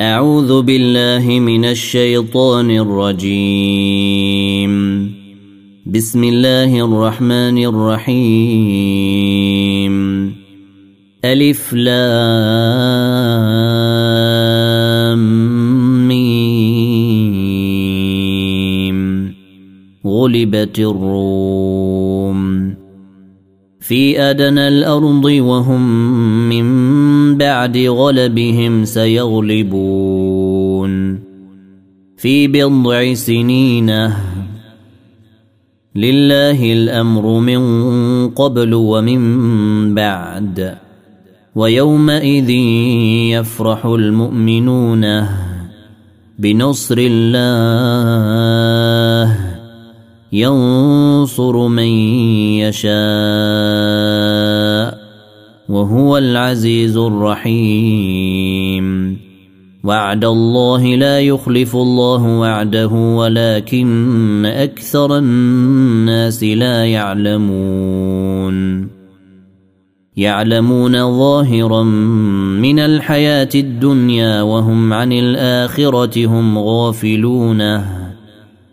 أعوذ بالله من الشيطان الرجيم. بسم الله الرحمن الرحيم. ألف لام ميم. غلبت الروم في أدنى الأرض وهم من بعد غلبهم سيغلبون. في بضع سنين. لله الأمر من قبل ومن بعد. ويومئذ يفرح المؤمنون بنصر الله. ينصر من يشاء وهو العزيز الرحيم. وعد الله لا يخلف الله وعده ولكن أكثر الناس لا يعلمون. يعلمون ظاهرا من الحياة الدنيا وهم عن الآخرة هم غافلون.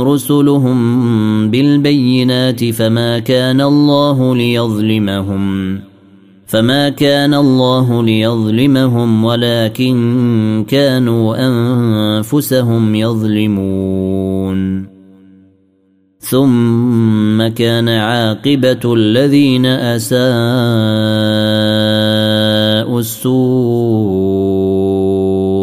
رسلهم بالبينات فما كان الله ليظلمهم. فما كان الله ليظلمهم ولكن كانوا أنفسهم يظلمون. ثم كان عاقبة الذين أساءوا السوء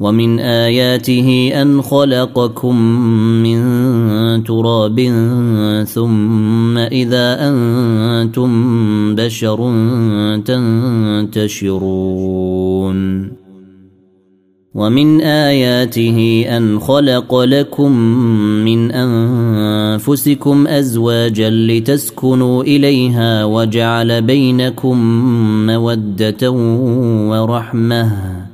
ومن آياته أن خلقكم من تراب ثم إذا أنتم بشر تنتشرون. ومن آياته أن خلق لكم من أنفسكم أزواجا لتسكنوا إليها وجعل بينكم مودة ورحمة.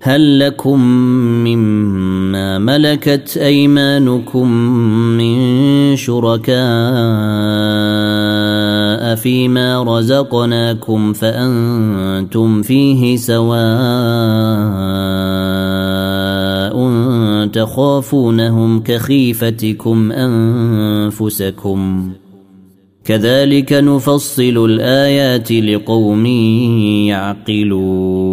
هل لكم مما ملكت أيمانكم من شركاء فيما رزقناكم فأنتم فيه سواء تخافونهم كخيفتكم أنفسكم. كذلك نفصل الآيات لقوم يعقلون.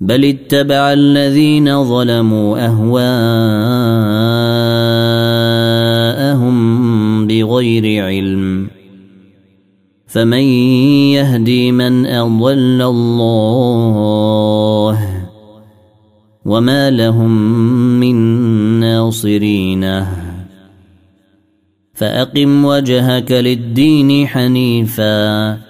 بل اتبع الذين ظلموا اهواءهم بغير علم فمن يهدي من اضل الله وما لهم من ناصرين فاقم وجهك للدين حنيفا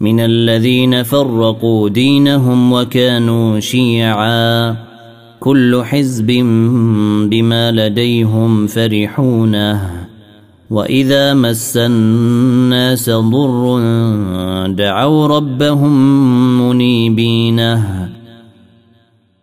من الذين فرقوا دينهم وكانوا شيعا. كل حزب بما لديهم فرحونه وإذا مس الناس ضر دعوا ربهم منيبينه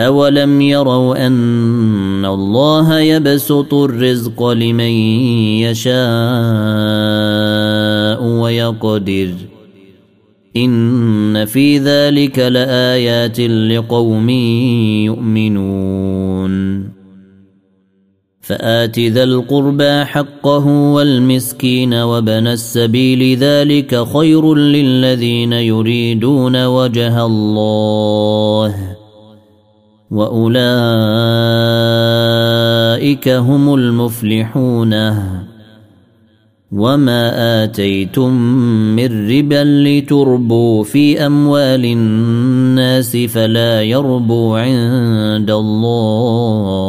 أولم يروا أن الله يبسط الرزق لمن يشاء ويقدر إن في ذلك لآيات لقوم يؤمنون فآت ذا القربى حقه والمسكين وبن السبيل ذلك خير للذين يريدون وجه الله وأولئك هم المفلحون. وما آتيتم من ربا لتربوا في أموال الناس فلا يربو عند الله.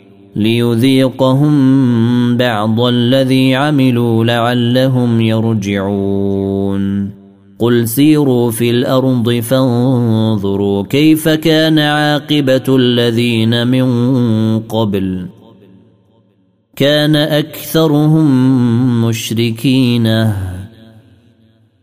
ليذيقهم بعض الذي عملوا لعلهم يرجعون. قل سيروا في الأرض فانظروا كيف كان عاقبة الذين من قبل. كان أكثرهم مشركين.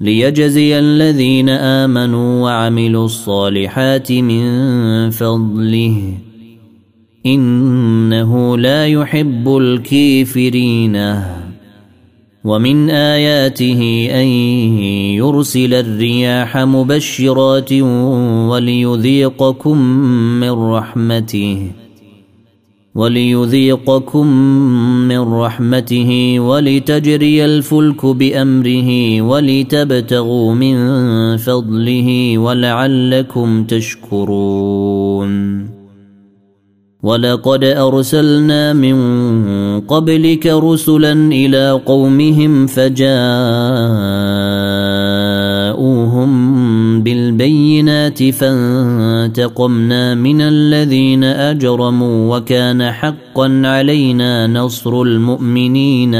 ليجزي الذين آمنوا وعملوا الصالحات من فضله. إنه لا يحب الكافرين. ومن آياته أن يرسل الرياح مبشرات وليذيقكم من رحمته. وليذيقكم من رحمته ولتجري الفلك بأمره ولتبتغوا من فضله ولعلكم تشكرون. ولقد أرسلنا من قبلك رسلا إلى قومهم فجاءوهم بالبينات فانتقمنا من الذين أجرموا وكان حقا علينا نصر المؤمنين.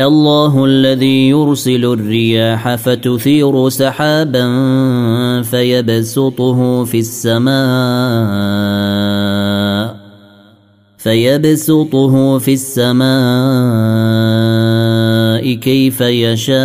الله الذي يرسل الرياح فتثير سحابا فيبسطه في السماء فيبسطه في السماء كيف يشاء.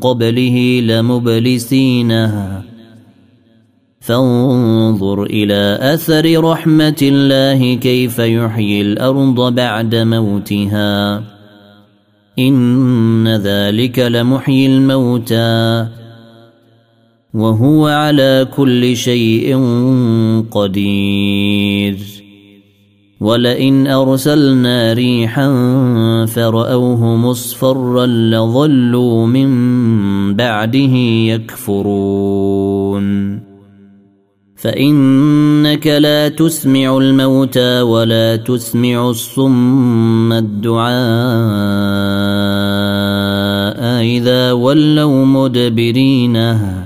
قبله لمبلسينها. فانظر إلى أثر رحمة الله كيف يحيي الأرض بعد موتها. إن ذلك لمحيي الموتى. وهو على كل شيء قدير. ولئن ارسلنا ريحا فراوه مصفرا لظلوا من بعده يكفرون فانك لا تسمع الموتى ولا تسمع الصم الدعاء اذا ولوا مدبرينها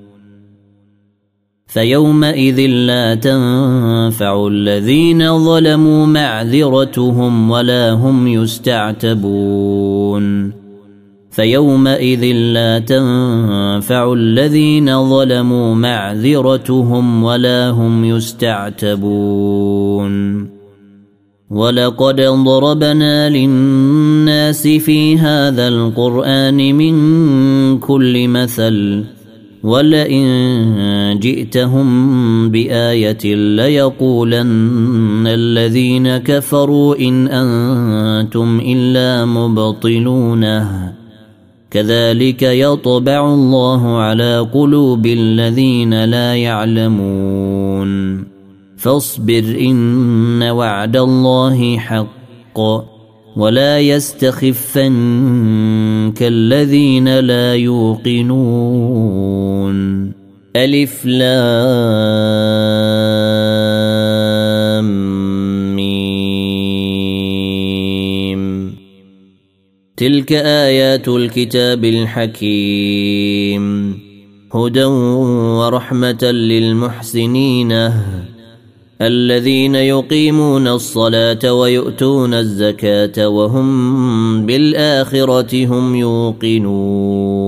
فيومئذ لا تنفع الذين ظلموا معذرتهم ولا هم يستعتبون. فيومئذ لا تنفع الذين ظلموا معذرتهم ولا هم يستعتبون. ولقد ضربنا للناس في هذا القران من كل مثل ولئن جئتهم بايه ليقولن الذين كفروا ان أنتم الا مبطلونه كذلك يطبع الله على قلوب الذين لا يعلمون فاصبر ان وعد الله حق ولا يستخفنك الذين لا يوقنون. ألف لام ميم. تلك آيات الكتاب الحكيم. هدى ورحمة للمحسنين. الذين يقيمون الصلاة ويؤتون الزكاة وهم بالآخرة هم يوقنون.